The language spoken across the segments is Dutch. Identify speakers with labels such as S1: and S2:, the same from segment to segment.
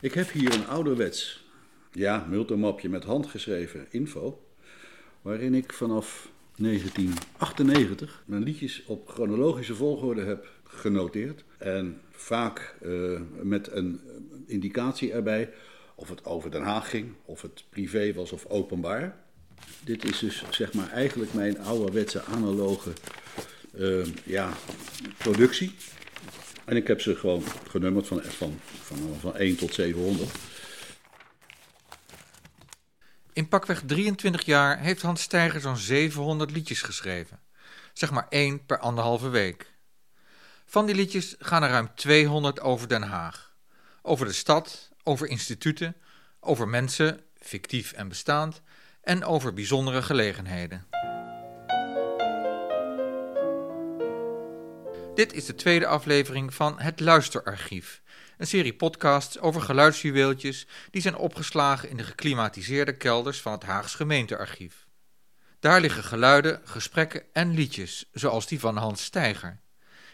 S1: Ik heb hier een ouderwets, ja, multimapje met handgeschreven info, waarin ik vanaf 1998 mijn liedjes op chronologische volgorde heb genoteerd. En vaak uh, met een indicatie erbij of het over Den Haag ging, of het privé was of openbaar. Dit is dus zeg maar eigenlijk mijn ouderwetse analoge uh, ja, productie. En ik heb ze gewoon genummerd van, van, van, van 1 tot 700.
S2: In pakweg 23 jaar heeft Hans Steiger zo'n 700 liedjes geschreven. Zeg maar één per anderhalve week. Van die liedjes gaan er ruim 200 over Den Haag. Over de stad, over instituten, over mensen, fictief en bestaand, en over bijzondere gelegenheden. Dit is de tweede aflevering van Het Luisterarchief, een serie podcasts over geluidsjuweeltjes die zijn opgeslagen in de geklimatiseerde kelders van het Haags gemeentearchief. Daar liggen geluiden, gesprekken en liedjes, zoals die van Hans Steiger.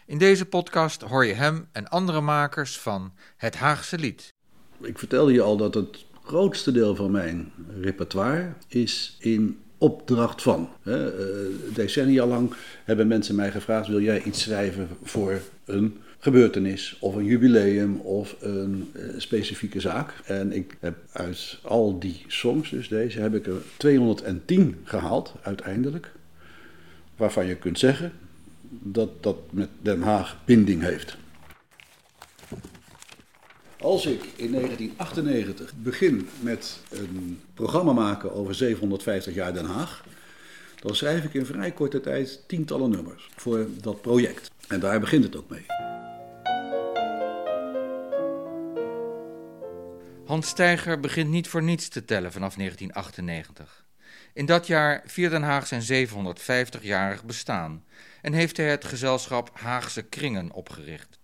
S2: In deze podcast hoor je hem en andere makers van Het Haagse Lied.
S1: Ik vertelde je al dat het grootste deel van mijn repertoire is in opdracht van. Eh, decennia lang hebben mensen mij gevraagd: wil jij iets schrijven voor een gebeurtenis of een jubileum of een eh, specifieke zaak? En ik heb uit al die songs, dus deze, heb ik er 210 gehaald uiteindelijk. Waarvan je kunt zeggen dat dat met Den Haag binding heeft. Als ik in 1998 begin met een programma maken over 750 jaar Den Haag, dan schrijf ik in vrij korte tijd tientallen nummers voor dat project. En daar begint het ook mee.
S2: Hans Steiger begint niet voor niets te tellen vanaf 1998. In dat jaar viert Den Haag zijn 750-jarig bestaan en heeft hij het gezelschap Haagse Kringen opgericht.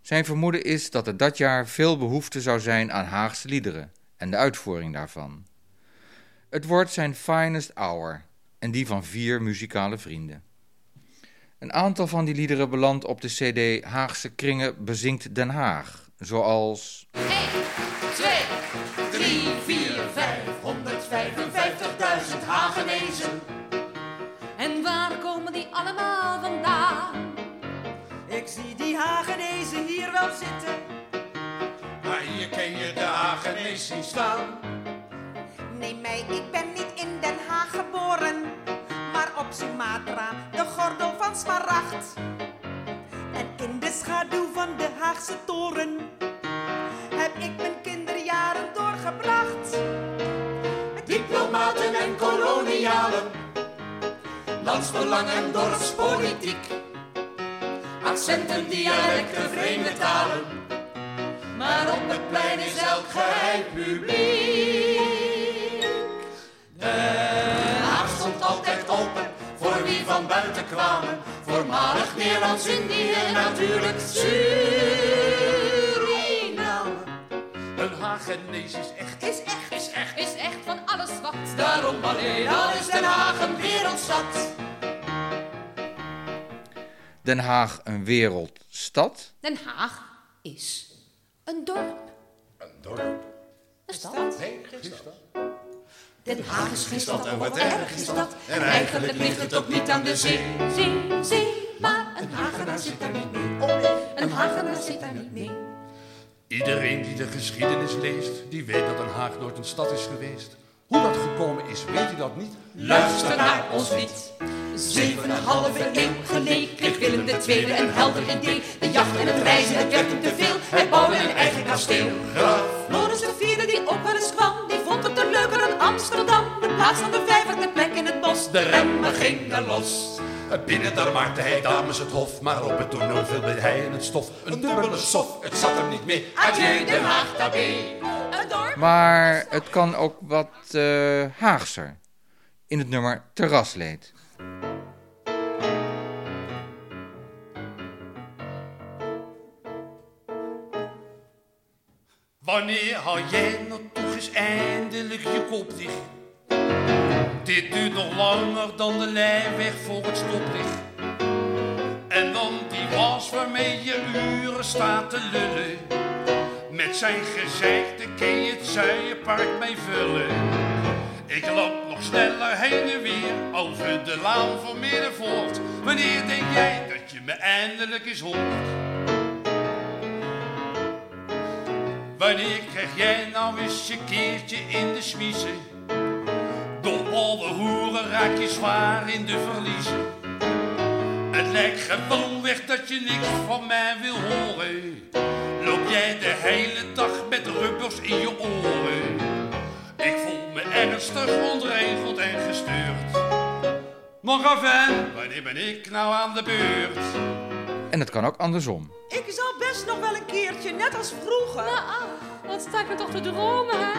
S2: Zijn vermoeden is dat er dat jaar veel behoefte zou zijn aan Haagse liederen en de uitvoering daarvan. Het wordt zijn finest hour en die van vier muzikale vrienden. Een aantal van die liederen belandt op de CD Haagse Kringen bezinkt Den Haag, zoals.
S3: 1, Hagenezen
S4: hier wel zitten.
S5: Maar hier ken je de Hagenees zien staan.
S4: Nee, mij, ik ben niet in Den Haag geboren, maar op Sumatra, de gordel van Smaragd. En in de schaduw van de Haagse toren heb ik mijn kinderjaren doorgebracht.
S5: Diplomaten en kolonialen, landsbelang en dorpspolitiek. Accenten, dialecten, vreemde talen, maar op het plein is elk geheim publiek. Den Haag stond altijd open voor wie van buiten kwamen, voormalig Nederlands-Indië natuurlijk Suriname. Een Hagenees is echt,
S4: Is echt,
S5: is echt,
S6: Is echt van alles wat.
S5: Daarom alleen al is Den Haag een wereldstad.
S2: Den Haag een wereldstad?
S6: Den Haag is een dorp.
S5: Een dorp.
S6: Een stad.
S5: Nee, geen stad.
S6: Den Haag is geen stad
S5: en wat erg is dat. En eigenlijk ligt het ook niet aan de zee.
S6: Zee, zee, maar een Hagenaar zit daar niet mee. Een Hagenaar zit daar niet mee.
S5: Iedereen die de geschiedenis leest, die weet dat Den Haag nooit een stad is geweest. Hoe dat gekomen is, weet hij dat niet?
S6: Luister naar ons lied. Zeven en een halve eeuw geleden kreeg Willem II een helder idee. De jacht en het reizen, het werd hem te veel. Hij bouwde een eigen kasteel.
S5: Graaf,
S4: Floris de vierde die ook wel eens kwam, die vond het er leuker dan Amsterdam. In plaats van de vijfde plek in het bos.
S5: de remmen gingen los. Binnen daar maakte hij dames het hof, maar op het toneel viel bij hij in het stof. Een dubbele sof, het zat hem niet mee. Adieu Den Haag.
S2: Maar het kan ook wat eh, Haagser. In het nummer Terrasleed.
S5: Wanneer hou jij nou toch eens eindelijk je kop dicht? Dit duurt nog langer dan de lijnweg voor het stoplicht. En dan die was waarmee je uren staat te lullen. Met zijn gezicht kun je het Zuijenpark mee vullen. Ik loop nog sneller heen en weer over de laan van Middenvoort. Wanneer denk jij dat je me eindelijk eens hoort? Wanneer krijg jij nou eens een keertje in de smiezen? Door alle hoeren raak je zwaar in de verliezen. Het lijkt gewoon weg dat je niks van mij wil horen. Loop jij de hele dag met rubbers in je oren? Ik voel me ernstig ontregeld en gestuurd. Nog even, wanneer ben ik nou aan de beurt?
S2: En het kan ook andersom.
S4: Ik zal best nog wel een keertje, net als vroeger.
S6: Ah, wat sta ik me toch te dromen, hè?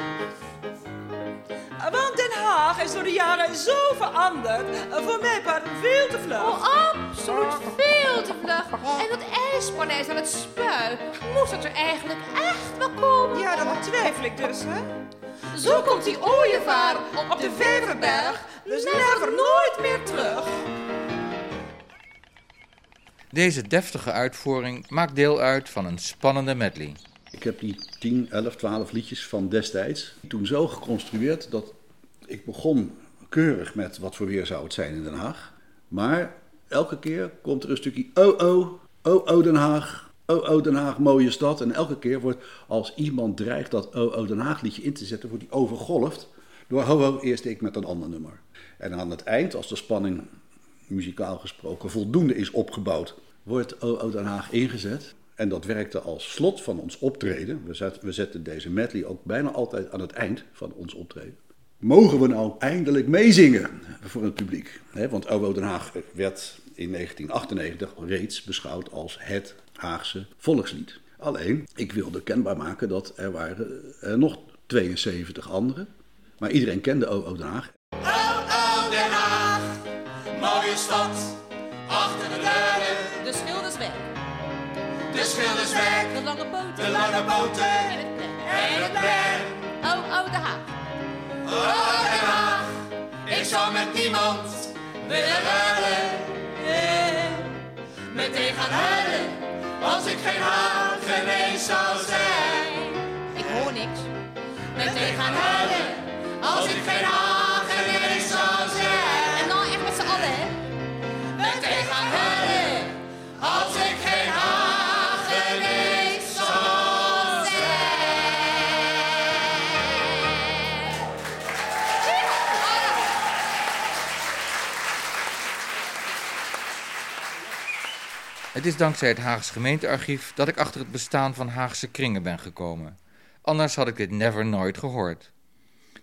S4: Want Den Haag is door de jaren zo veranderd. Voor mij part veel te vlug.
S6: Oh, absoluut veel te vlug. En dat ijspaleis aan het spui, moest dat er eigenlijk echt wel komen?
S4: Ja, dat twijfel ik dus, hè?
S6: Zo komt die ooievaar
S4: Op de Veverberg, dus never nooit meer terug.
S2: Deze deftige uitvoering maakt deel uit van een spannende medley.
S1: Ik heb die 10, 11, 12 liedjes van destijds toen zo geconstrueerd dat ik begon keurig met wat voor weer zou het zijn in Den Haag. Maar elke keer komt er een stukje oh oh, oh oh Den Haag, oh oh Den Haag, mooie stad. En elke keer wordt als iemand dreigt dat oh oh Den Haag liedje in te zetten, wordt die overgolfd door ho ho eerst ik met een ander nummer. En aan het eind, als de spanning muzikaal gesproken voldoende is opgebouwd, wordt oh Den Haag ingezet. En dat werkte als slot van ons optreden. We zetten, we zetten deze medley ook bijna altijd aan het eind van ons optreden. Mogen we nou eindelijk meezingen voor het publiek? Want OWO Den Haag werd in 1998 reeds beschouwd als het Haagse volkslied. Alleen, ik wilde kenbaar maken dat er waren er nog 72 anderen. Maar iedereen kende OWO Den Haag.
S3: Stad, achter de deuren.
S6: De schilderswerk,
S3: De schilderswerk,
S6: de lange boten,
S3: de lange boten
S6: en het plein.
S3: en het plein.
S6: Oh, oh, de Haag.
S3: Oh, Haag, ik zou met niemand willen ruilen. Nee, meteen gaan huilen, als ik geen Haagenees zou zijn.
S6: Ik hoor niks.
S3: Meteen gaan huilen, als ik geen Haagenees als ik geen.
S2: Het is dankzij het Haagse gemeentearchief dat ik achter het bestaan van Haagse kringen ben gekomen. Anders had ik dit never nooit gehoord.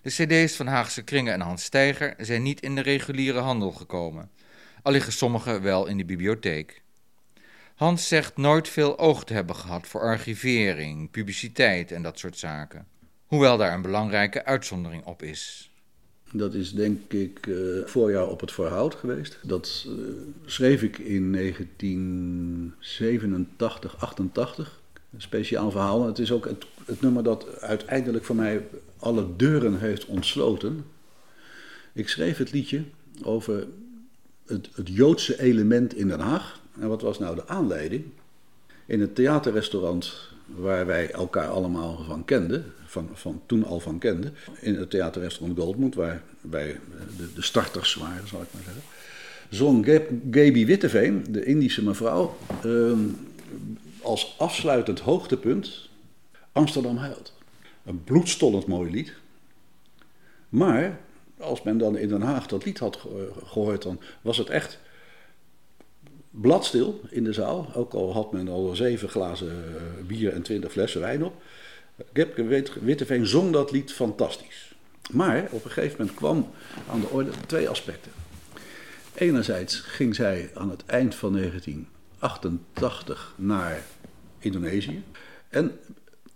S2: De cd's van Haagse kringen en Hans Steiger zijn niet in de reguliere handel gekomen. Al liggen sommige wel in de bibliotheek. Hans zegt nooit veel oog te hebben gehad voor archivering, publiciteit en dat soort zaken. Hoewel daar een belangrijke uitzondering op is.
S1: Dat is denk ik eh voorjaar op het Voorhout geweest. Dat eh, schreef ik in 1987, 88. Een speciaal verhaal. Het is ook het, het nummer dat uiteindelijk voor mij alle deuren heeft ontsloten. Ik schreef het liedje over het, het Joodse element in Den Haag. En wat was nou de aanleiding? In het theaterrestaurant waar wij elkaar allemaal van kenden, van, van toen al van kenden, in het theaterrestaurant Goldmoed, waar wij de, de starters waren, zal ik maar zeggen, zong Gab- Gaby Witteveen, de Indische mevrouw, ehm, als afsluitend hoogtepunt Amsterdam huilt. Een bloedstollend mooi lied. Maar als men dan in Den Haag dat lied had ge- gehoord, dan was het echt bladstil in de zaal. Ook al had men al zeven glazen eh, bier en twintig flessen wijn op. Gepke Wit- Witteveen zong dat lied fantastisch. Maar op een gegeven moment kwam aan de orde twee aspecten. Enerzijds ging zij aan het eind van 1988 naar Indonesië. En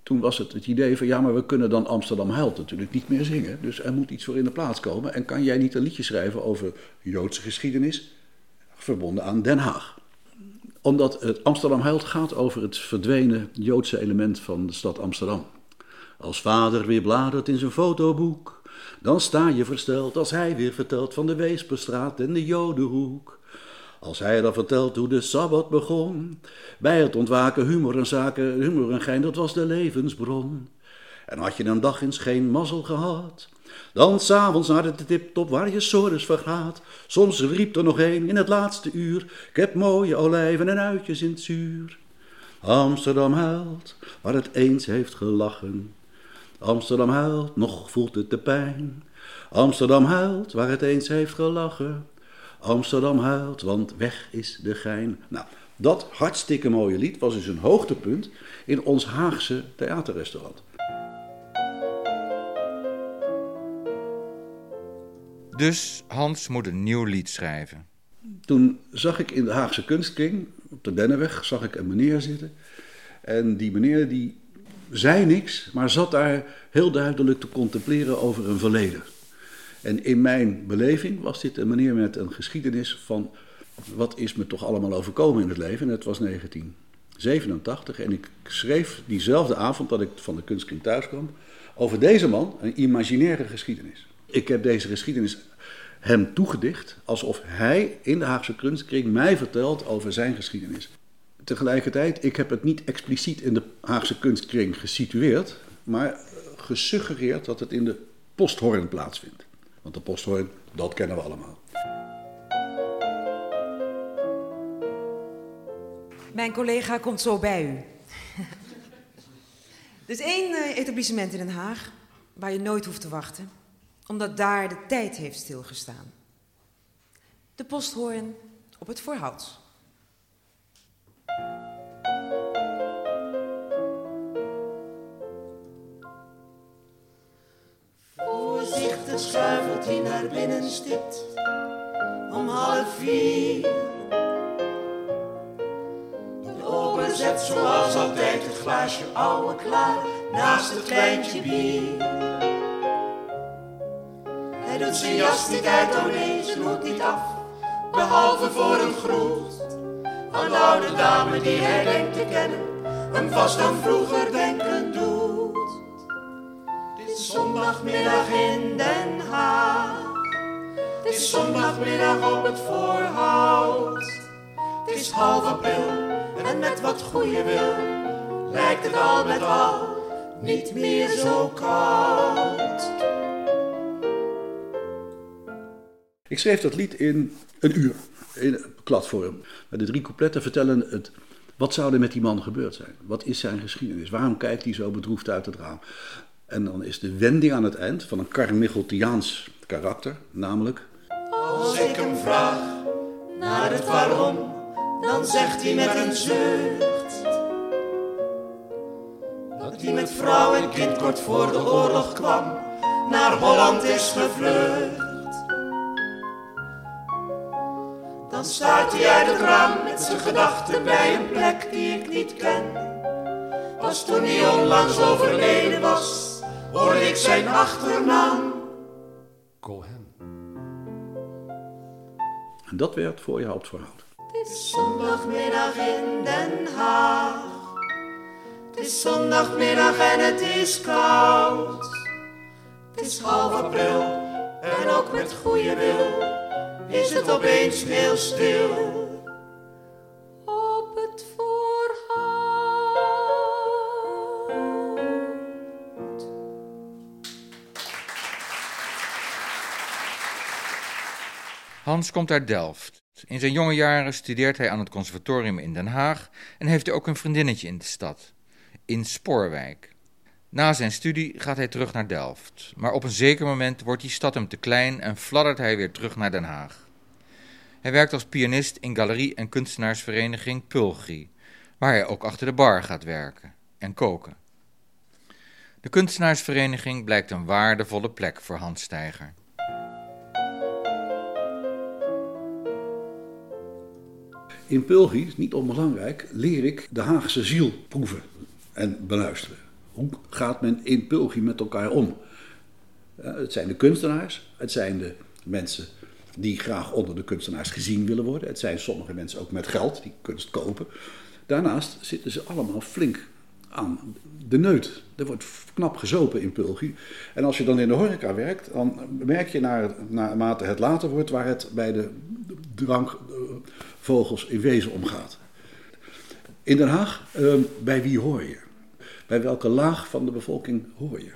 S1: toen was het het idee van ja, maar we kunnen dan Amsterdam huilt natuurlijk niet meer zingen. Dus er moet iets voor in de plaats komen. En kan jij niet een liedje schrijven over Joodse geschiedenis, verbonden aan Den Haag? Omdat het Amsterdam huilt gaat over het verdwenen Joodse element van de stad Amsterdam. Als vader weer bladert in zijn fotoboek, dan sta je versteld als hij weer vertelt van de Weesperstraat en de Jodenhoek. Als hij dan vertelt hoe de Sabbat begon. Bij het ontwaken humor en zaken, humor en gein, dat was de levensbron. En had je een dag eens geen mazzel gehad, dan s'avonds naar de tiptop waar je sores vergaat. Soms riep er nog een in het laatste uur, ik heb mooie olijven en uitjes in het zuur. Amsterdam huilt, waar het eens heeft gelachen. Amsterdam huilt, nog voelt het de pijn. Amsterdam huilt, waar het eens heeft gelachen. Amsterdam huilt, want weg is de gein. Nou, dat hartstikke mooie lied was dus een hoogtepunt in ons Haagse theaterrestaurant.
S2: Dus Hans moet een nieuw lied schrijven.
S1: Toen zag ik in de Haagse Kunstkring, op de Dennenweg, zag ik een meneer zitten. En die meneer die zei niks, maar zat daar heel duidelijk te contempleren over een verleden. En in mijn beleving was dit een meneer met een geschiedenis van wat is me toch allemaal overkomen in het leven. En het was 1987 en ik schreef diezelfde avond dat ik van de kunstkring thuis kwam over deze man een imaginaire geschiedenis. Ik heb deze geschiedenis hem toegedicht alsof hij in de Haagse kunstkring mij vertelt over zijn geschiedenis. Tegelijkertijd, ik heb het niet expliciet in de Haagse kunstkring gesitueerd, maar gesuggereerd dat het in de Posthorn plaatsvindt. Want de Posthorn, dat kennen we allemaal.
S7: Mijn collega komt zo bij u. Er is één eh, etablissement in Den Haag waar je nooit hoeft te wachten, omdat daar de tijd heeft stilgestaan. De posthoorn op het Voorhout.
S3: Voorzichtig schuifelt hij naar binnen stipt om half vier. De zet zoals altijd het glaasje ouwe klaar naast het kleintje bier. Doet zijn jas niet uit, oh nee, zijn hoed niet af, behalve voor een groet. De oude dame die hij denkt te kennen, hem vast aan vroeger denken doet. Het is zondagmiddag in Den Haag. Het is zondagmiddag op het voorhout. Het is half april en met wat goede wil lijkt het al met al niet meer zo koud.
S1: Ik schreef dat lied in een uur, in kladvorm. De drie coupletten vertellen het. Wat zou er met die man gebeurd zijn? Wat is zijn geschiedenis? Waarom kijkt hij zo bedroefd uit het raam? En dan is de wending aan het eind van een Carmicheltiaans karakter, namelijk...
S3: Als ik hem vraag naar het waarom, dan zegt hij met een zucht. Dat hij met vrouw en kind kort voor de oorlog kwam, naar Holland is gevlucht. Dan staat hij uit het raam met zijn gedachten bij een plek die ik niet ken. Pas toen hij onlangs overleden was, hoorde ik zijn achternaam.
S8: Cohen.
S1: En dat werd voor je op het voorhoud.
S3: Het is zondagmiddag in Den Haag. Het is zondagmiddag en het is koud. Het is half april en ook met goede wil is het opeens heel stil. Op het voorhout.
S2: Hans komt uit Delft. In zijn jonge jaren studeert hij aan het conservatorium in Den Haag en heeft hij ook een vriendinnetje in de stad, in Spoorwijk. Na zijn studie gaat hij terug naar Delft, maar op een zeker moment wordt die stad hem te klein en fladdert hij weer terug naar Den Haag. Hij werkt als pianist in galerie- en kunstenaarsvereniging Pulgri, waar hij ook achter de bar gaat werken en koken. De kunstenaarsvereniging blijkt een waardevolle plek voor Hans Steiger.
S1: In Pulgi, niet onbelangrijk, leer ik de Haagse ziel proeven en beluisteren. Hoe gaat men in Pulgi met elkaar om? Het zijn de kunstenaars, het zijn de mensen die graag onder de kunstenaars gezien willen worden. Het zijn sommige mensen ook met geld die kunst kopen. Daarnaast zitten ze allemaal flink aan de neut. Er wordt knap gezopen in Pulgi. En als je dan in de horeca werkt, dan merk je naar, naarmate het later wordt waar het bij de drank vogels in wezen omgaat. In Den Haag, eh, bij wie hoor je? Bij welke laag van de bevolking hoor je?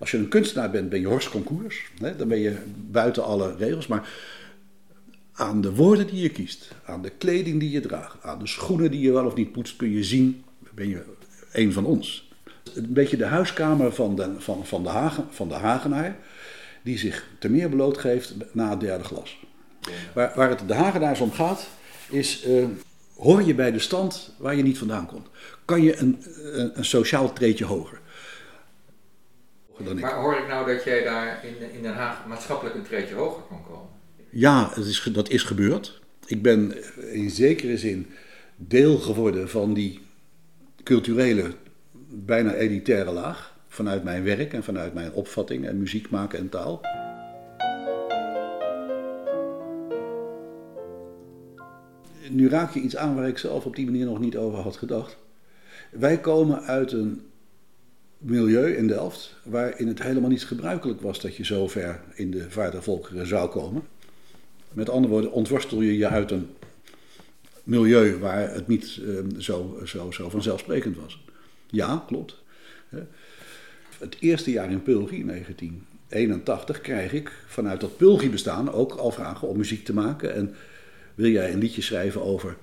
S1: Als je een kunstenaar bent, ben je Horst Concours. Hè? Dan ben je buiten alle regels. Maar aan de woorden die je kiest, aan de kleding die je draagt, aan de schoenen die je wel of niet poetst, kun je zien, ben je een van ons. Een beetje de huiskamer van de, van, van de, Hagen, van de Hagenaar, die zich te meer blootgeeft na het derde glas. Waar, waar het de Hagenaars om gaat, is uh, hoor je bij de stand waar je niet vandaan komt. Kan je een, een, een sociaal treetje hoger.
S2: Dan ik. Maar hoor ik nou dat jij daar in, in Den Haag maatschappelijk een treetje hoger kan komen?
S1: Ja, dat is, dat is gebeurd. Ik ben in zekere zin deel geworden van die culturele, bijna elitaire laag. Vanuit mijn werk en vanuit mijn opvatting en muziek maken en taal. Nu raak je iets aan waar ik zelf op die manier nog niet over had gedacht. Wij komen uit een milieu in Delft waarin het helemaal niet gebruikelijk was dat je zo ver in de vadervolkeren zou komen. Met andere woorden, ontworstel je je uit een milieu waar het niet ehm, zo, zo, zo vanzelfsprekend was. Ja, klopt. Het eerste jaar in Pulgi, 1981, krijg ik vanuit dat Pulgi-bestaan ook al vragen om muziek te maken. En wil jij een liedje schrijven over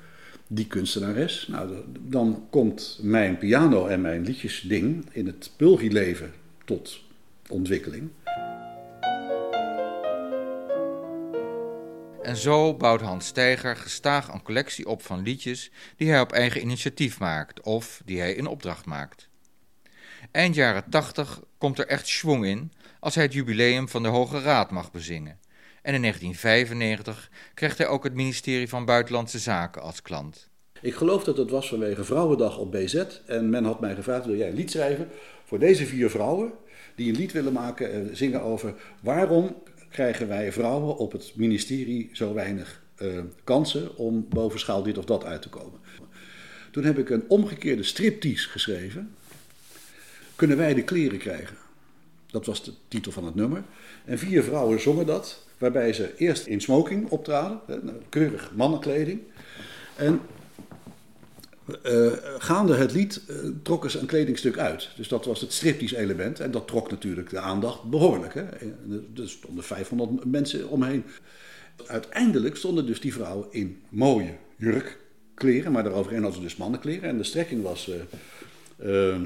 S1: die kunstenares? Nou, dan komt mijn piano en mijn liedjesding in het Pulgi-leven tot ontwikkeling.
S2: En zo bouwt Hans Steiger gestaag een collectie op van liedjes die hij op eigen initiatief maakt of die hij in opdracht maakt. Eind jaren 80 komt er echt schwung in als hij het jubileum van de Hoge Raad mag bezingen. En in 1995 krijgt hij ook het ministerie van Buitenlandse Zaken als klant.
S1: Ik geloof dat het was vanwege Vrouwendag op BZ. En men had mij gevraagd: wil jij een lied schrijven voor deze vier vrouwen die een lied willen maken en zingen over waarom krijgen wij vrouwen op het ministerie zo weinig uh, kansen om boven schaal dit of dat uit te komen. Toen heb ik een omgekeerde striptease geschreven. Kunnen wij de kleren krijgen? Dat was de titel van het nummer. En vier vrouwen zongen dat, waarbij ze eerst in smoking optraden, nou, keurig mannenkleding. En uh, gaande het lied uh, trokken ze een kledingstuk uit. Dus dat was het striptease element. En dat trok natuurlijk de aandacht behoorlijk. Hè? Er stonden 500 mensen omheen. Uiteindelijk stonden dus die vrouwen in mooie jurkkleren. Maar daaroverheen hadden ze dus mannenkleren. En de strekking was, uh,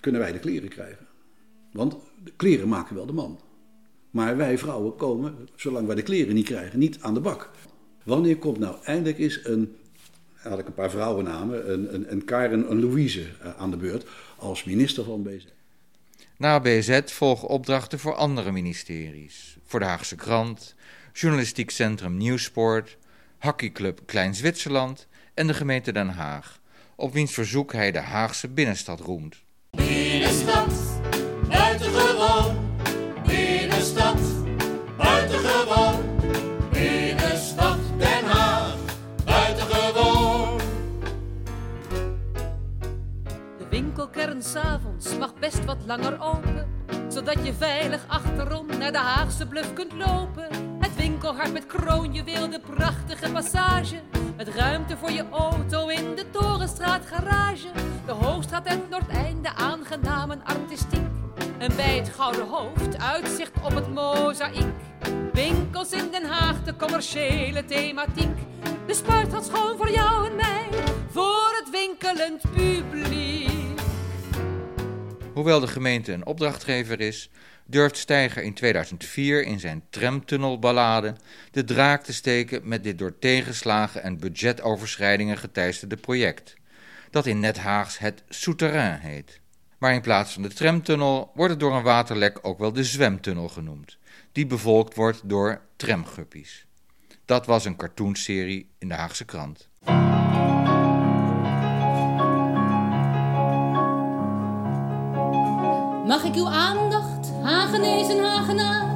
S1: kunnen wij de kleren krijgen? Want de kleren maken wel de man. Maar wij vrouwen komen, zolang wij de kleren niet krijgen, niet aan de bak. Wanneer komt nou eindelijk eens een had ik een paar vrouwennamen, een, een, een Karen, een Louise eh, aan de beurt als minister van BZ.
S2: Na BZ volgen opdrachten voor andere ministeries. Voor de Haagse Krant, Journalistiek Centrum Nieuwsport, Hockeyclub Klein Zwitserland en de gemeente Den Haag, op wiens verzoek hij de Haagse binnenstad roemt.
S3: Binnenstad, buitengewoon.
S6: De winkelkern s'avonds mag best wat langer open, zodat je veilig achterom naar de Haagse bluff kunt lopen. Het winkelhart met kroonjuweel, de prachtige passage, met ruimte voor je auto in de Torenstraat garage. De Hoogstraat en Noordeinde aangenaam en artistiek. En bij het Gouden Hoofd uitzicht op het mozaïek. Winkels in Den Haag, de commerciële thematiek. De spuit gaat schoon voor jou en mij, voor het winkelend publiek.
S2: Hoewel de gemeente een opdrachtgever is, durft Steiger in 2004 in zijn tramtunnelballade de draak te steken met dit door tegenslagen en budgetoverschrijdingen geteisterde project, dat in Net Haags het Souterrain heet. Maar in plaats van de tramtunnel wordt het door een waterlek ook wel de zwemtunnel genoemd, die bevolkt wordt door tramguppies. Dat was een cartoonserie in de Haagse krant.
S8: Mag ik uw aandacht, Hagenees en Hagenaar?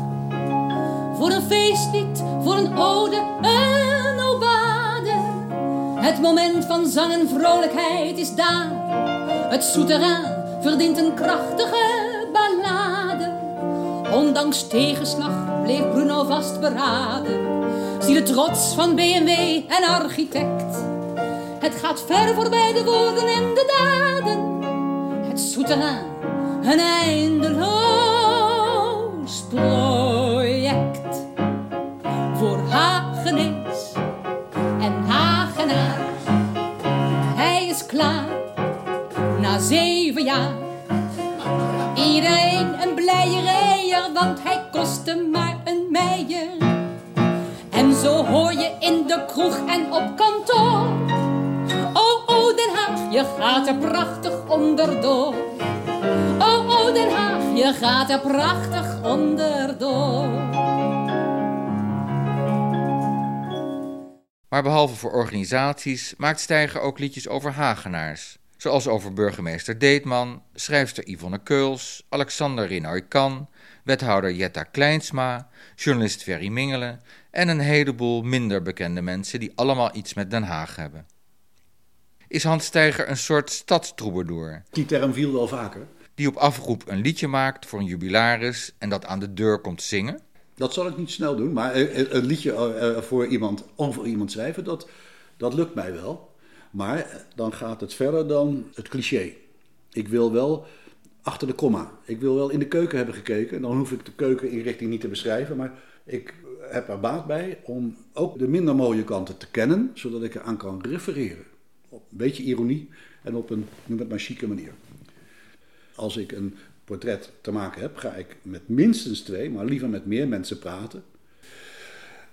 S8: Voor een feestlied, voor een ode, een obade. Het moment van zang en vrolijkheid is daar. Het souterrain verdient een krachtige ballade. Ondanks tegenslag bleef Bruno vastberaden. Zie de trots van BMW en architect. Het gaat ver voorbij de woorden en de daden. Het zoeteraan, een eindeloos project. Voor Hagenees en Hagenaar. Hij is klaar na zeven jaar. Iedereen een blije rijer, want hij kostte maar een meijer. En zo hoor je in de kroeg en op kantoor. Oh, oh, Den Haag, je gaat er prachtig onderdoor. Oh, Den Haag, je gaat er prachtig onderdoor.
S2: Maar behalve voor organisaties maakt Steiger ook liedjes over Hagenaars. Zoals over burgemeester Deetman, schrijfster Yvonne Keuls, Alexander Rinoy-Kan, wethouder Jetta Kleinsma, journalist Ferry Mingelen en een heleboel minder bekende mensen die allemaal iets met Den Haag hebben. Is Hans Steiger een soort stadstroubadour
S1: Die term viel wel vaker.
S2: Die op afroep een liedje maakt voor een jubilaris en dat aan de deur komt zingen?
S1: Dat zal ik niet snel doen, maar een liedje eh, eh, voor iemand, over iemand schrijven, dat, dat lukt mij wel. Maar dan gaat het verder dan het cliché. Ik wil wel achter de komma. Ik wil wel in de keuken hebben gekeken. Dan hoef ik de keukeninrichting niet te beschrijven, maar ik heb er baat bij om ook de minder mooie kanten te kennen, zodat ik eraan kan refereren. Op een beetje ironie en op een, noem het maar, chique manier. Als ik een portret te maken heb, ga ik met minstens twee, maar liever met meer mensen praten.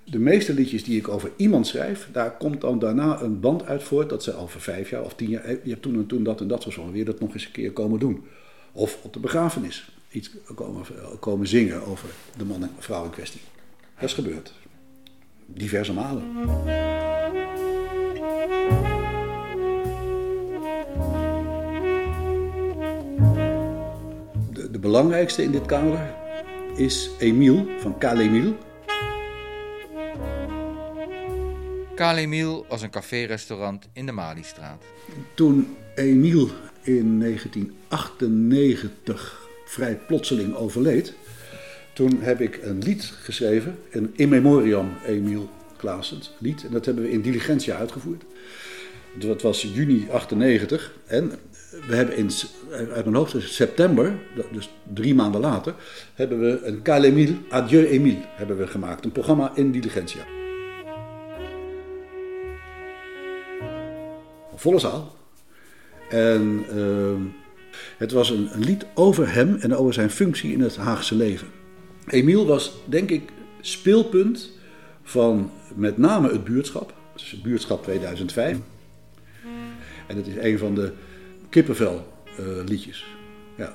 S1: De meeste liedjes die ik over iemand schrijf, daar komt dan daarna een band uit voort dat ze over vijf jaar of tien jaar, je hebt toen en toen dat en dat, zo weer dat nog eens een keer komen doen. Of op de begrafenis iets komen, komen zingen over de man en vrouw in kwestie. Dat is gebeurd. Diverse malen. Belangrijkste in dit kader is Emile van Calemil.
S2: Kalemil was een café-restaurant in de Maliestraat.
S1: Toen Emile in 1998 vrij plotseling overleed, toen heb ik een lied geschreven, een In Memoriam Emile Klaasens lied. En dat hebben we in Diligentia uitgevoerd. Dat was juni 98. En we hebben in, uit mijn hoofd, september, dus drie maanden later, hebben we een Calemil, Adieu Emile, hebben we gemaakt. Een programma in Diligentia. Volle zaal. En ehm, het was een, lied over hem en over zijn functie in het Haagse leven. Emiel was, denk ik, speelpunt van met name het buurtschap. Het buurtschap 2005. En het is een van de kippenvel eh, liedjes. Ja.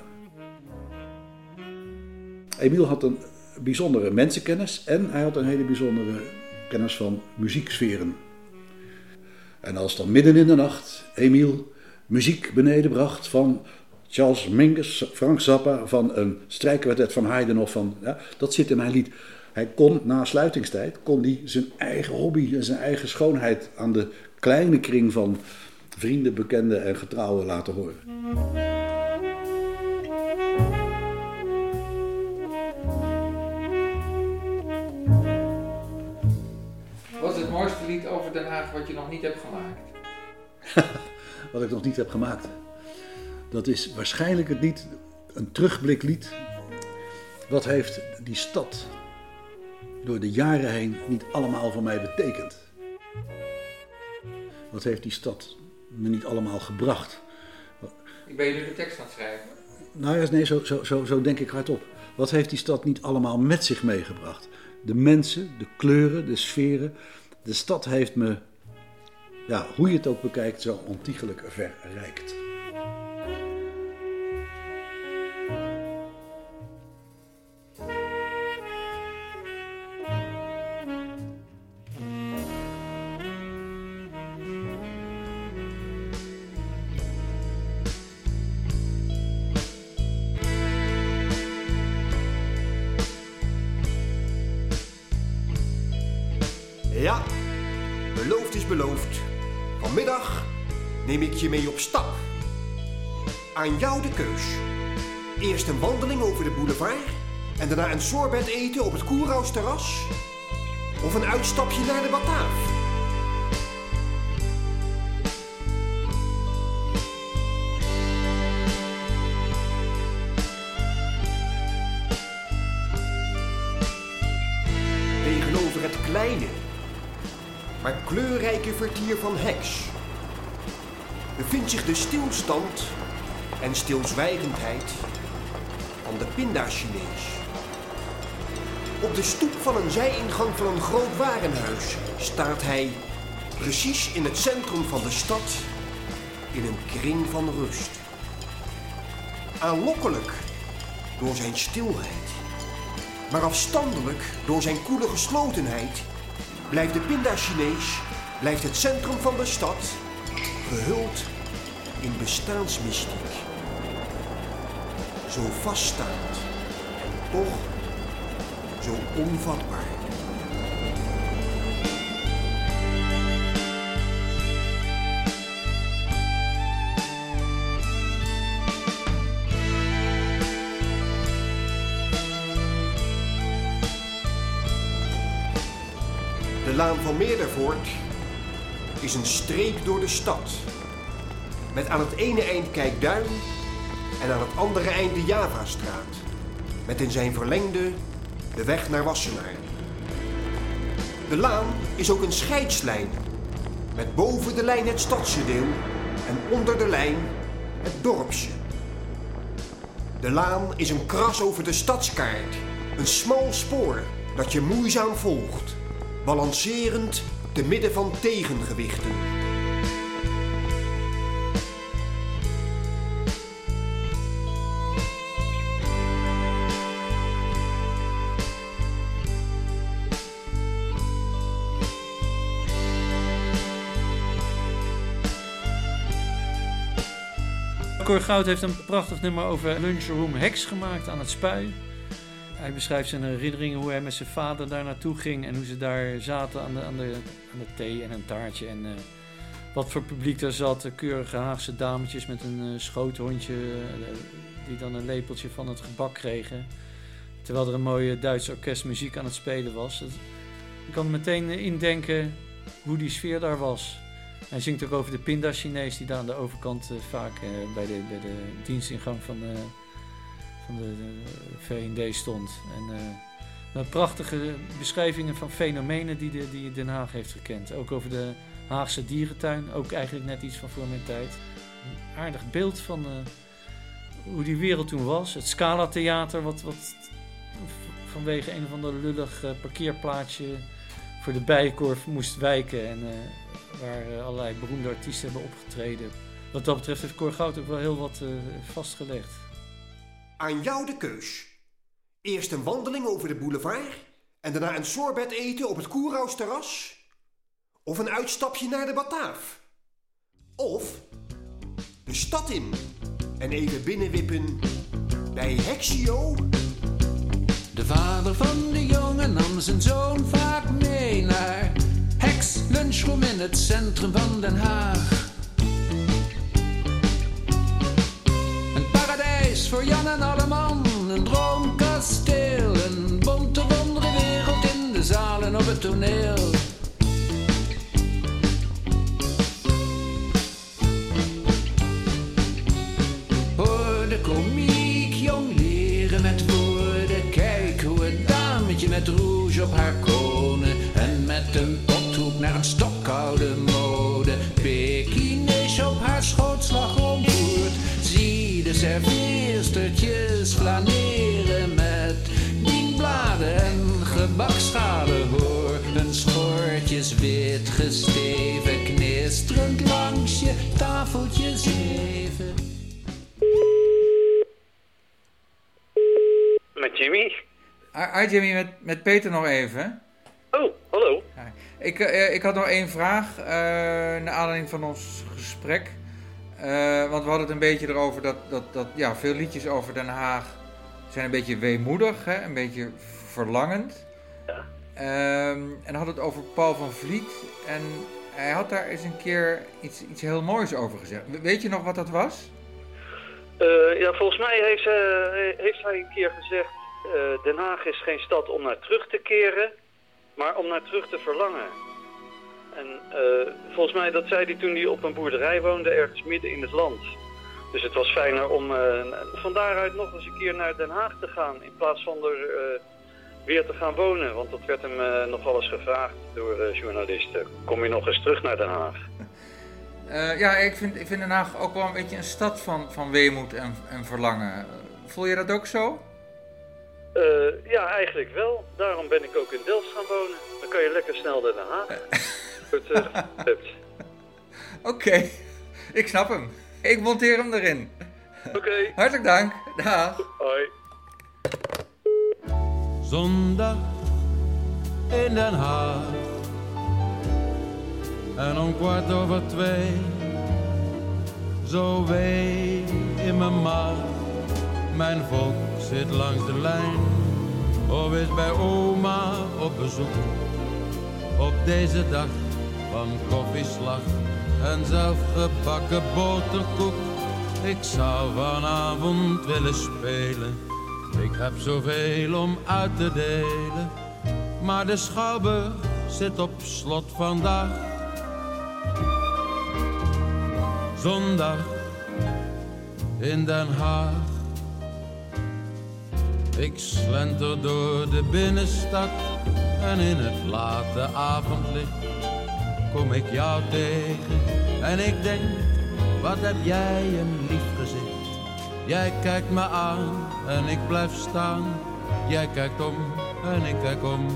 S1: Emiel had een bijzondere mensenkennis en hij had een hele bijzondere kennis van muzieksferen. En als dan midden in de nacht Emiel muziek beneden bracht van Charles Mingus, Frank Zappa, van een strijkkwartet van Haydn of van... Ja, dat zit in mijn lied. Hij kon na sluitingstijd kon hij zijn eigen hobby en zijn eigen schoonheid aan de kleine kring van vrienden, bekenden en getrouwen laten horen.
S2: Wat is het mooiste lied over Den Haag wat je nog niet hebt gemaakt?
S1: wat ik nog niet heb gemaakt. Dat is waarschijnlijk het lied, een terugbliklied. Wat heeft die stad door de jaren heen niet allemaal voor mij betekend? Wat heeft die stad me niet allemaal gebracht?
S2: Ik ben je nu de tekst aan het schrijven.
S1: Nou ja, nee, zo, zo, zo, zo denk ik hardop. Wat heeft die stad niet allemaal met zich meegebracht? De mensen, de kleuren, de sferen. De stad heeft me, ja, hoe je het ook bekijkt, zo ontiegelijk verrijkt.
S9: Aan jou de keus. Eerst een wandeling over de boulevard en daarna een sorbet eten op het Koerhuisterras. Of een uitstapje naar de Bataaf? Tegenover het kleine, maar kleurrijke vertier van Heks bevindt zich de stilstand en stilzwijgendheid van de Pinda-Chinees. Op de stoep van een zijingang van een groot warenhuis staat hij precies in het centrum van de stad in een kring van rust. Aanlokkelijk door zijn stilheid, maar afstandelijk door zijn koele geslotenheid blijft de Pinda-Chinees, blijft het centrum van de stad gehuld in bestaansmystiek. Zo vaststaand en toch zo onvatbaar. De Laan van Meerdervoort is een streek door de stad. Met aan het ene eind Kijkduin en aan het andere eind de Javastraat. Met in zijn verlengde de weg naar Wassenaar. De laan is ook een scheidslijn. Met boven de lijn het stadse deel en onder de lijn het dorpsje. De laan is een kras over de stadskaart. Een smal spoor dat je moeizaam volgt. Balancerend te midden van tegengewichten.
S10: Cor Goud heeft een prachtig nummer over lunchroom Hex gemaakt aan het spui. Hij beschrijft zijn herinneringen hoe hij met zijn vader daar naartoe ging en hoe ze daar zaten aan de, aan de, aan de thee en een taartje. En eh, wat voor publiek daar zat. Keurige Haagse dametjes met een uh, schoothondje uh, die dan een lepeltje van het gebak kregen. Terwijl er een mooie Duitse orkestmuziek aan het spelen was. Je kan meteen indenken hoe die sfeer daar was. Hij zingt ook over de pinda-Chinees die daar aan de overkant uh, vaak uh, bij, de, bij de dienstingang van de, van de, VND stond. En uh, prachtige beschrijvingen van fenomenen die, de, die Den Haag heeft gekend. Ook over de Haagse dierentuin, ook eigenlijk net iets van voor mijn tijd. Een aardig beeld van hoe die wereld toen was. Het Scala Theater, wat, wat vanwege een of ander lullig parkeerplaatsje voor de bijenkorf moest wijken. En, waar uh, allerlei beroemde artiesten hebben opgetreden. Wat dat betreft heeft Cor Goud ook wel heel wat uh, vastgelegd.
S9: Aan jou de keus. Eerst een wandeling over de boulevard en daarna een sorbet eten op het Koerhuisterras. Of een uitstapje naar de Bataaf. Of de stad in en even binnenwippen bij Hexio.
S11: De vader van de jongen nam zijn zoon vaak mee naar Lunchroom in het centrum van Den Haag. Een paradijs voor Jan en alleman, een droomkasteel, een bonte wondere wereld in de zalen op het toneel. Hoor de komiek jong leren met woorden, kijk hoe het dametje met rouge op haar konen en met een naar een stokkoude mode. Pekinees op haar schootslag rondvoert. Zie de serveerstertjes flaneren met dienbladen en gebakschalen. Hoor hun schoortjes wit gesteven, knisterend langs je tafeltje zeven.
S12: Met Jimmy.
S2: Hi Jimmy, met, met Peter nog even. Ik, uh, ik had nog één vraag, uh, naar aanleiding van ons gesprek. Uh, want we hadden het een beetje erover dat, dat, dat ja, veel liedjes over Den Haag zijn een beetje weemoedig, hè? een beetje verlangend.
S12: Ja.
S2: en hadden het over Paul van Vliet. En hij had daar eens een keer iets, iets heel moois over gezegd. Weet je nog wat dat was?
S12: ja, volgens mij heeft, heeft hij een keer gezegd... Den Haag is geen stad om naar terug te keren... maar om naar terug te verlangen. En eh, volgens mij, dat zei hij toen hij op een boerderij woonde, ergens midden in het land. Dus het was fijner om uh, van daaruit nog eens een keer naar Den Haag te gaan, in plaats van er uh, weer te gaan wonen. Want dat werd hem nog wel eens gevraagd door journalisten. Kom je nog eens terug naar Den Haag?
S2: ja, ik vind, ik vind Den Haag ook wel een beetje een stad van, van weemoed en, en verlangen. Voel je dat ook zo?
S12: Ja, eigenlijk wel. Daarom ben ik ook in Delft gaan wonen. Dan kan je lekker snel naar Den Haag.
S2: Oké, ik snap hem. Ik monteer hem erin.
S12: Oké.
S2: Hartelijk dank. Dag.
S12: Hoi.
S13: Zondag in Den Haag. En om kwart over twee, zo wee in mijn maag. Mijn volk zit langs de lijn, of is bij oma op bezoek. Op deze dag van koffieslag en zelfgebakken boterkoek. Ik zou vanavond willen spelen, ik heb zoveel om uit te delen. Maar de schouwburg zit op slot vandaag. Zondag in Den Haag. Ik slenter door de binnenstad en in het late avondlicht kom ik jou tegen en ik denk, wat heb jij een lief gezicht. Jij kijkt me aan en ik blijf staan. Jij kijkt om en ik kijk om.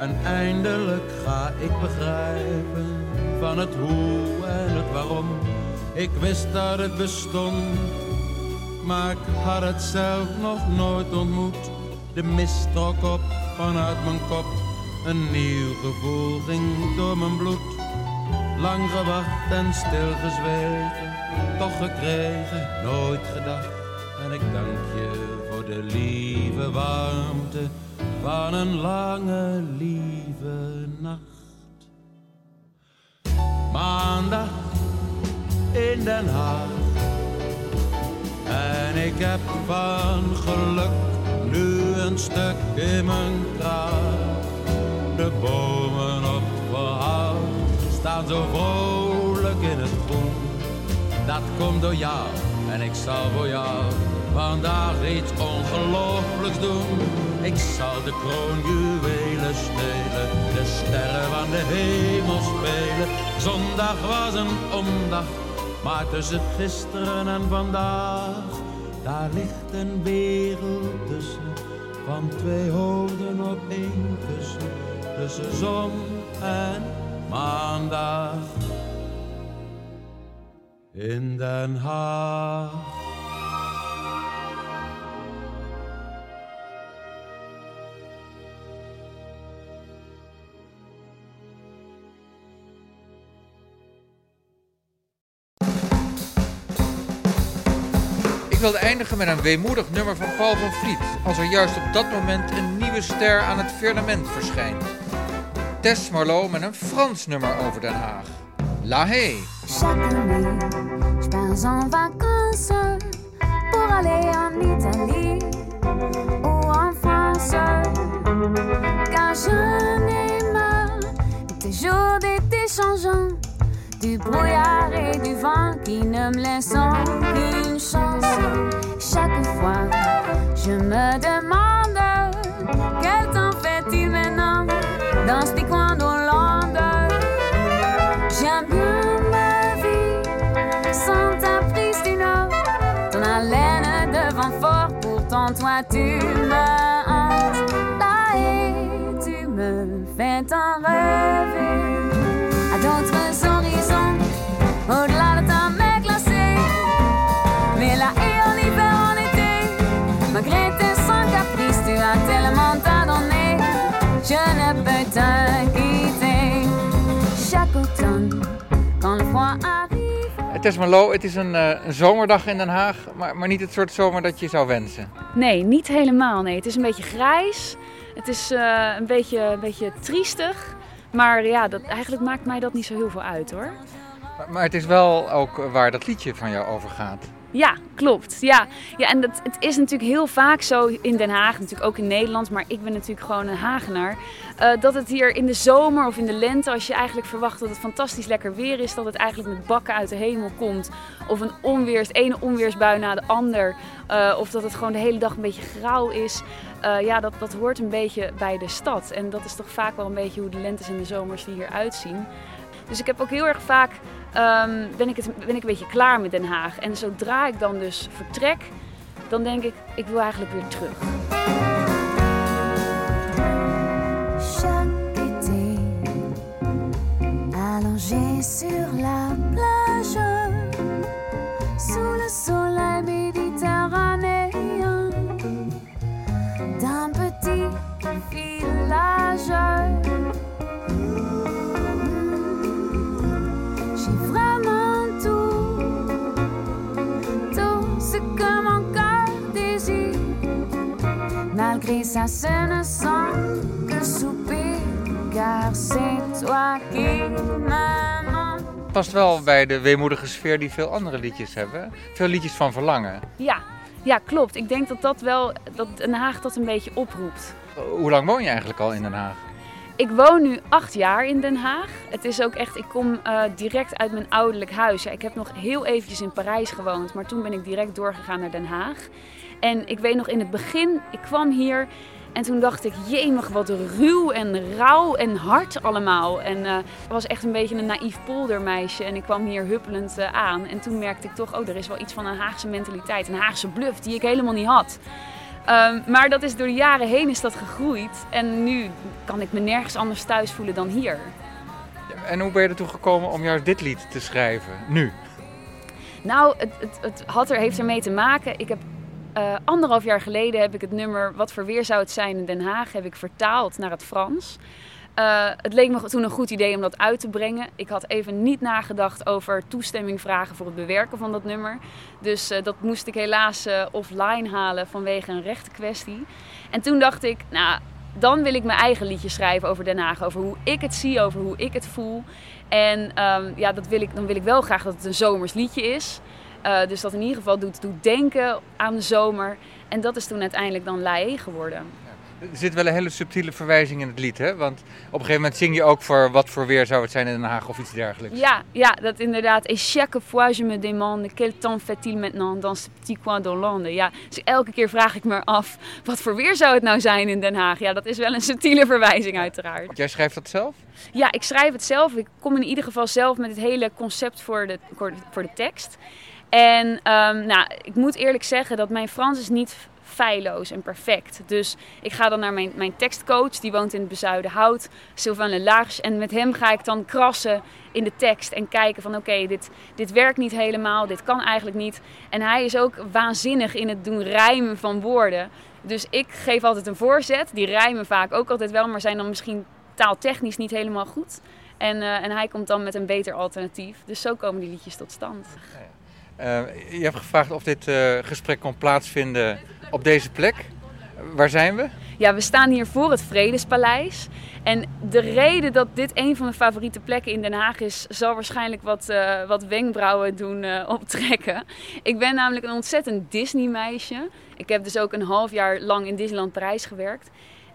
S13: En eindelijk ga ik begrijpen van het hoe en het waarom. Ik wist dat het bestond, maar ik had het zelf nog nooit ontmoet. De mist trok op vanuit mijn kop, een nieuw gevoel ging door mijn bloed. Lang gewacht en stilgezwegen, toch gekregen, nooit gedacht. En ik dank je voor de lieve warmte van een lange lieve nacht. Maandag in Den Haag. En ik heb van geluk nu een stuk in mijn kraag. De bomen op verhaal staan zo vrolijk in het groen. Dat komt door jou en ik zal voor jou vandaag iets ongelooflijks doen. Ik zal de kroonjuwelen stelen, de sterren van de hemel spelen. Zondag was een omdag, maar tussen gisteren en vandaag, daar ligt een wereld tussen, van twee hoofden op één kussen, tussen zon en maandag in Den Haag.
S2: Wilde eindigen met een weemoedig nummer van Paul van Vliet, als er juist op dat moment een nieuwe ster aan het firmament verschijnt. Tess Marlowe met een Frans nummer over Den Haag. La Haye.
S14: Chaque année, je pars en vacances pour aller en Italie ou en France. Car j'en ai marre des jours d'été du brouillard et du vent qui ne me laissent aucune chance. Chaque fois, je me demande quel temps fait-il maintenant dans ce coin d'Hollande? J'aime bien ma vie sans ta Pristina, ton haleine de vent fort, pourtant toi tu me hantes. Là et tu me fais tant rêver
S2: Marlowe, het is een, uh, een zomerdag in Den Haag, maar, maar niet het soort zomer dat je zou wensen.
S15: Nee, niet helemaal. Nee. Het is een beetje grijs. Het is uh, een, beetje, een beetje triestig. Maar ja, dat, eigenlijk maakt mij dat niet zo heel veel uit hoor.
S2: Maar, maar het is wel ook waar dat liedje van jou over gaat.
S15: Ja, klopt. Ja, ja en dat, het is natuurlijk heel vaak zo in Den Haag, natuurlijk ook in Nederland, maar ik ben natuurlijk gewoon een Hagenaar. eh, dat het hier in de zomer of in de lente, als je eigenlijk verwacht dat het fantastisch lekker weer is, dat het eigenlijk met bakken uit de hemel komt. Of een onweers, ene onweersbui na de ander. eh, of dat het gewoon de hele dag een beetje grauw is. Eh, ja, dat, dat hoort een beetje bij de stad. En dat is toch vaak wel een beetje hoe de lentes en de zomers er hier uitzien. Dus ik heb ook heel erg vaak, ehm, ben, ik het, ben ik een beetje klaar met Den Haag. En zodra ik dan dus vertrek, dan denk ik, ik wil eigenlijk weer terug.
S14: Allongé sur la plage, sous le soleil méditerranéen d'un petit village. J'ai vraiment tout, tout ce que mon cœur désire. Malgré ça, ce ne sont que soupirs, car c'est toi qui m'aimes.
S2: Past wel bij de weemoedige sfeer die veel andere liedjes hebben. Veel liedjes van verlangen.
S15: Ja, ja, klopt. Ik denk dat dat wel, dat Den Haag dat een beetje oproept.
S2: Hoe lang woon je eigenlijk al in Den Haag?
S15: Ik woon nu acht jaar in Den Haag. Het is ook echt, ik kom eh, direct uit mijn ouderlijk huis. Ja, ik heb nog heel eventjes in Parijs gewoond, maar toen ben ik direct doorgegaan naar Den Haag. En ik weet nog in het begin, ik kwam hier en toen dacht ik, jemig wat ruw en rauw en hard allemaal. En ik was echt een beetje een naïef poldermeisje en ik kwam hier huppelend eh, aan. En toen merkte ik toch, oh, er is wel iets van een Haagse mentaliteit, een Haagse bluff die ik helemaal niet had. Ehm, maar dat is door de jaren heen is dat gegroeid. En nu kan ik me nergens anders thuis voelen dan hier.
S2: En hoe ben je ertoe gekomen om juist dit lied te schrijven? Nu?
S15: Nou, het, het, het had er, heeft ermee te maken. Ik heb eh, anderhalf jaar geleden heb ik het nummer Wat voor weer zou het zijn in Den Haag heb ik vertaald naar het Frans. Eh, het leek me toen een goed idee om dat uit te brengen. Ik had even niet nagedacht over toestemming vragen voor het bewerken van dat nummer. Dus eh, dat moest ik helaas eh, offline halen vanwege een rechtenkwestie. En toen dacht ik, nou, dan wil ik mijn eigen liedje schrijven over Den Haag. Over hoe ik het zie, over hoe ik het voel. En ehm, ja, dat wil ik, dan wil ik wel graag dat het een zomers liedje is. Dus dat in ieder geval doet, doet denken aan de zomer. En dat is toen uiteindelijk dan Lae geworden.
S2: Er zit wel een hele subtiele verwijzing in het lied, hè? Want op een gegeven moment zing je ook voor wat voor weer zou het zijn in Den Haag of iets dergelijks.
S15: Ja, ja, dat inderdaad. Et chaque fois je me demande quel temps fait-il maintenant dans ce petit coin d'Hollande. Ja, dus elke keer vraag ik me af, wat voor weer zou het nou zijn in Den Haag? Ja, dat is wel een subtiele verwijzing uiteraard.
S2: Want jij schrijft dat zelf?
S15: Ja, ik schrijf het zelf. Ik kom in ieder geval zelf met het hele concept voor de, voor de tekst. En ehm, nou, ik moet eerlijk zeggen dat mijn Frans is niet feilloos en perfect. Dus ik ga dan naar mijn, mijn tekstcoach, die woont in het bezuiden hout, Sylvain Lelarge. En met hem ga ik dan krassen in de tekst en kijken van oké, dit, dit werkt niet helemaal, dit kan eigenlijk niet. En hij is ook waanzinnig in het doen rijmen van woorden. Dus ik geef altijd een voorzet, die rijmen vaak ook altijd wel, maar zijn dan misschien taaltechnisch niet helemaal goed. En, eh, en hij komt dan met een beter alternatief. Dus zo komen die liedjes tot stand.
S2: Je hebt gevraagd of dit uh, gesprek kon plaatsvinden op deze plek. Waar zijn we?
S15: Ja, we staan hier voor het Vredespaleis. En de reden dat dit een van mijn favoriete plekken in Den Haag is, zal waarschijnlijk wat, uh, wat wenkbrauwen doen optrekken. Ik ben namelijk een ontzettend Disney-meisje. Ik heb dus ook een half jaar lang in Disneyland Parijs gewerkt.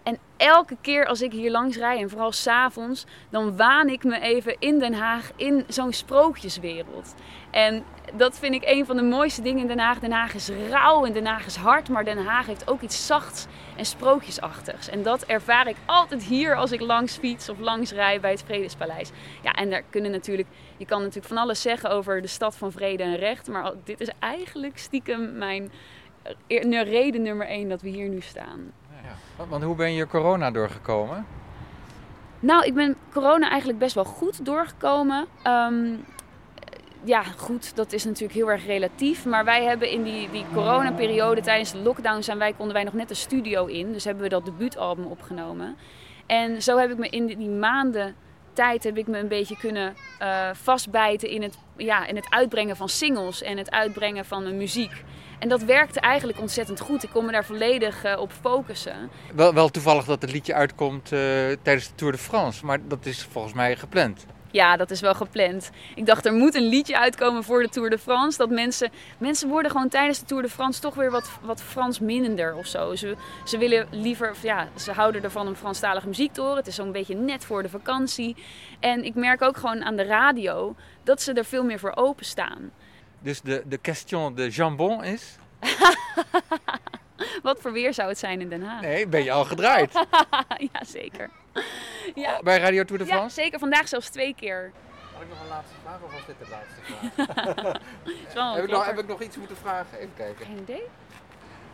S15: En elke keer als ik hier langs rijd, en vooral s'avonds, dan waan ik me even in Den Haag in zo'n sprookjeswereld. En dat vind ik een van de mooiste dingen in Den Haag. Den Haag is rauw en Den Haag is hard, maar Den Haag heeft ook iets zachts en sprookjesachtigs. En dat ervaar ik altijd hier als ik langs fiets of langs rij bij het Vredespaleis. Ja, en daar kunnen natuurlijk, je kan natuurlijk van alles zeggen over de stad van vrede en recht, maar dit is eigenlijk stiekem mijn reden nummer één dat we hier nu staan.
S2: Want hoe ben je corona doorgekomen?
S15: Nou, ik ben corona eigenlijk best wel goed doorgekomen. Um, ja, goed, dat is natuurlijk heel erg relatief. Maar wij hebben in die, die coronaperiode, tijdens de lockdown, zijn wij, konden wij nog net de studio in. Dus hebben we dat debuutalbum opgenomen. En zo heb ik me in die, maanden tijd heb ik me een beetje kunnen uh, vastbijten in het, ja, in het uitbrengen van singles en het uitbrengen van mijn muziek. En dat werkte eigenlijk ontzettend goed. Ik kon me daar volledig uh, op focussen.
S2: Wel, wel toevallig dat het liedje uitkomt uh, tijdens de Tour de France, maar dat is volgens mij gepland.
S15: Ja, dat is wel gepland. Ik dacht, er moet een liedje uitkomen voor de Tour de France. Dat mensen, mensen worden gewoon tijdens de Tour de France toch weer wat, wat Frans minnender of zo. Ze, ze willen liever, ja, ze houden ervan om Franstalige muziek te horen. Het is zo'n beetje net voor de vakantie. En ik merk ook gewoon aan de radio dat ze er veel meer voor openstaan.
S2: Dus de, de question de jambon is?
S15: Wat voor weer zou het zijn in Den Haag?
S2: Nee, ben je al gedraaid?
S15: ja, zeker. Ja.
S2: Bij Radio Tour de
S15: Ja,
S2: France?
S15: zeker. Vandaag zelfs twee keer.
S2: Had ik nog een laatste vraag of was dit de laatste vraag? heb, ik nog, heb ik nog iets moeten vragen? Even kijken.
S15: Geen idee.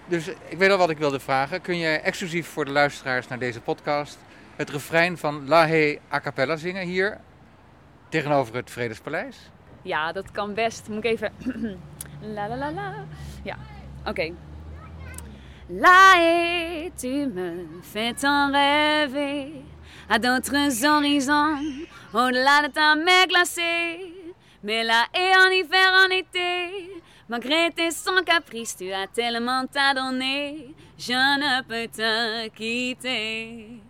S2: Dus ik weet al wat ik wilde vragen. Kun je exclusief voor de luisteraars naar deze podcast het refrein van La Hey a cappella zingen hier tegenover het Vredespaleis?
S15: Ja, dat kan best. Moet ik even. la la la la. Ja, oké. Là et tu me fais tant rêver à d'autres horizons, au-delà de ta mer glacée. Mais là et en hiver, en été, malgré tes sans caprices, tu as tellement à donner, je ne peux te quitter.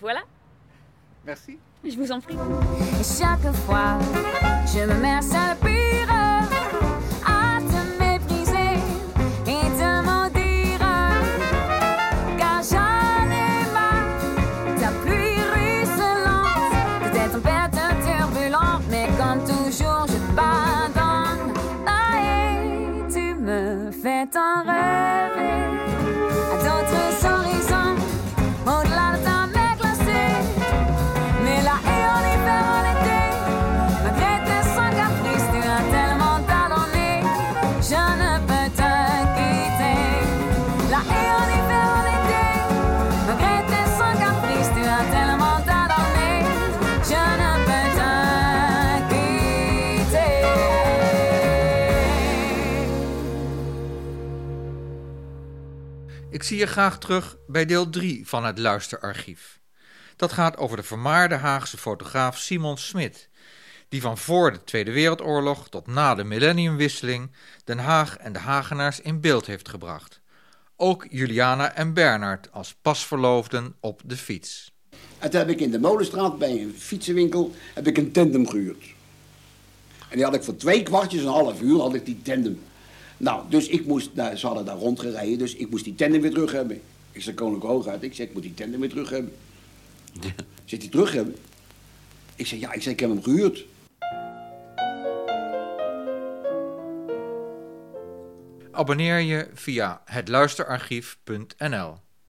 S15: Voilà.
S2: Merci.
S15: Je vous en prie.
S14: Et chaque fois, je me mets à pire à te mépriser et te maudire. Car j'en ai marre ta pluie ruisselante, de tes tempêtes turbulentes. Mais comme toujours, je pardonne. Ah, et tu me fais tant rêver
S2: zie je graag terug bij deel 3 van het Luisterarchief. Dat gaat over de vermaarde Haagse fotograaf Simon Smit, die van voor de Tweede Wereldoorlog tot na de millenniumwisseling Den Haag en de Hagenaars in beeld heeft gebracht. Ook Juliana en Bernard als pasverloofden op de fiets.
S16: En heb ik in de Molenstraat bij een fietsenwinkel heb ik een tandem gehuurd. En die had ik voor twee kwartjes, een half uur, had ik die tandem. Nou, dus ik moest, nou, ze hadden daar rondgereden, dus ik moest die tandem weer terug hebben. Ik zei Koninklijk Hooguit, ik zei, ik moet die tandem weer terug hebben. Zit die terug hebben? Ik zei, ja, ik zei, ik heb hem gehuurd.
S2: Abonneer je via hetluisterarchief.nl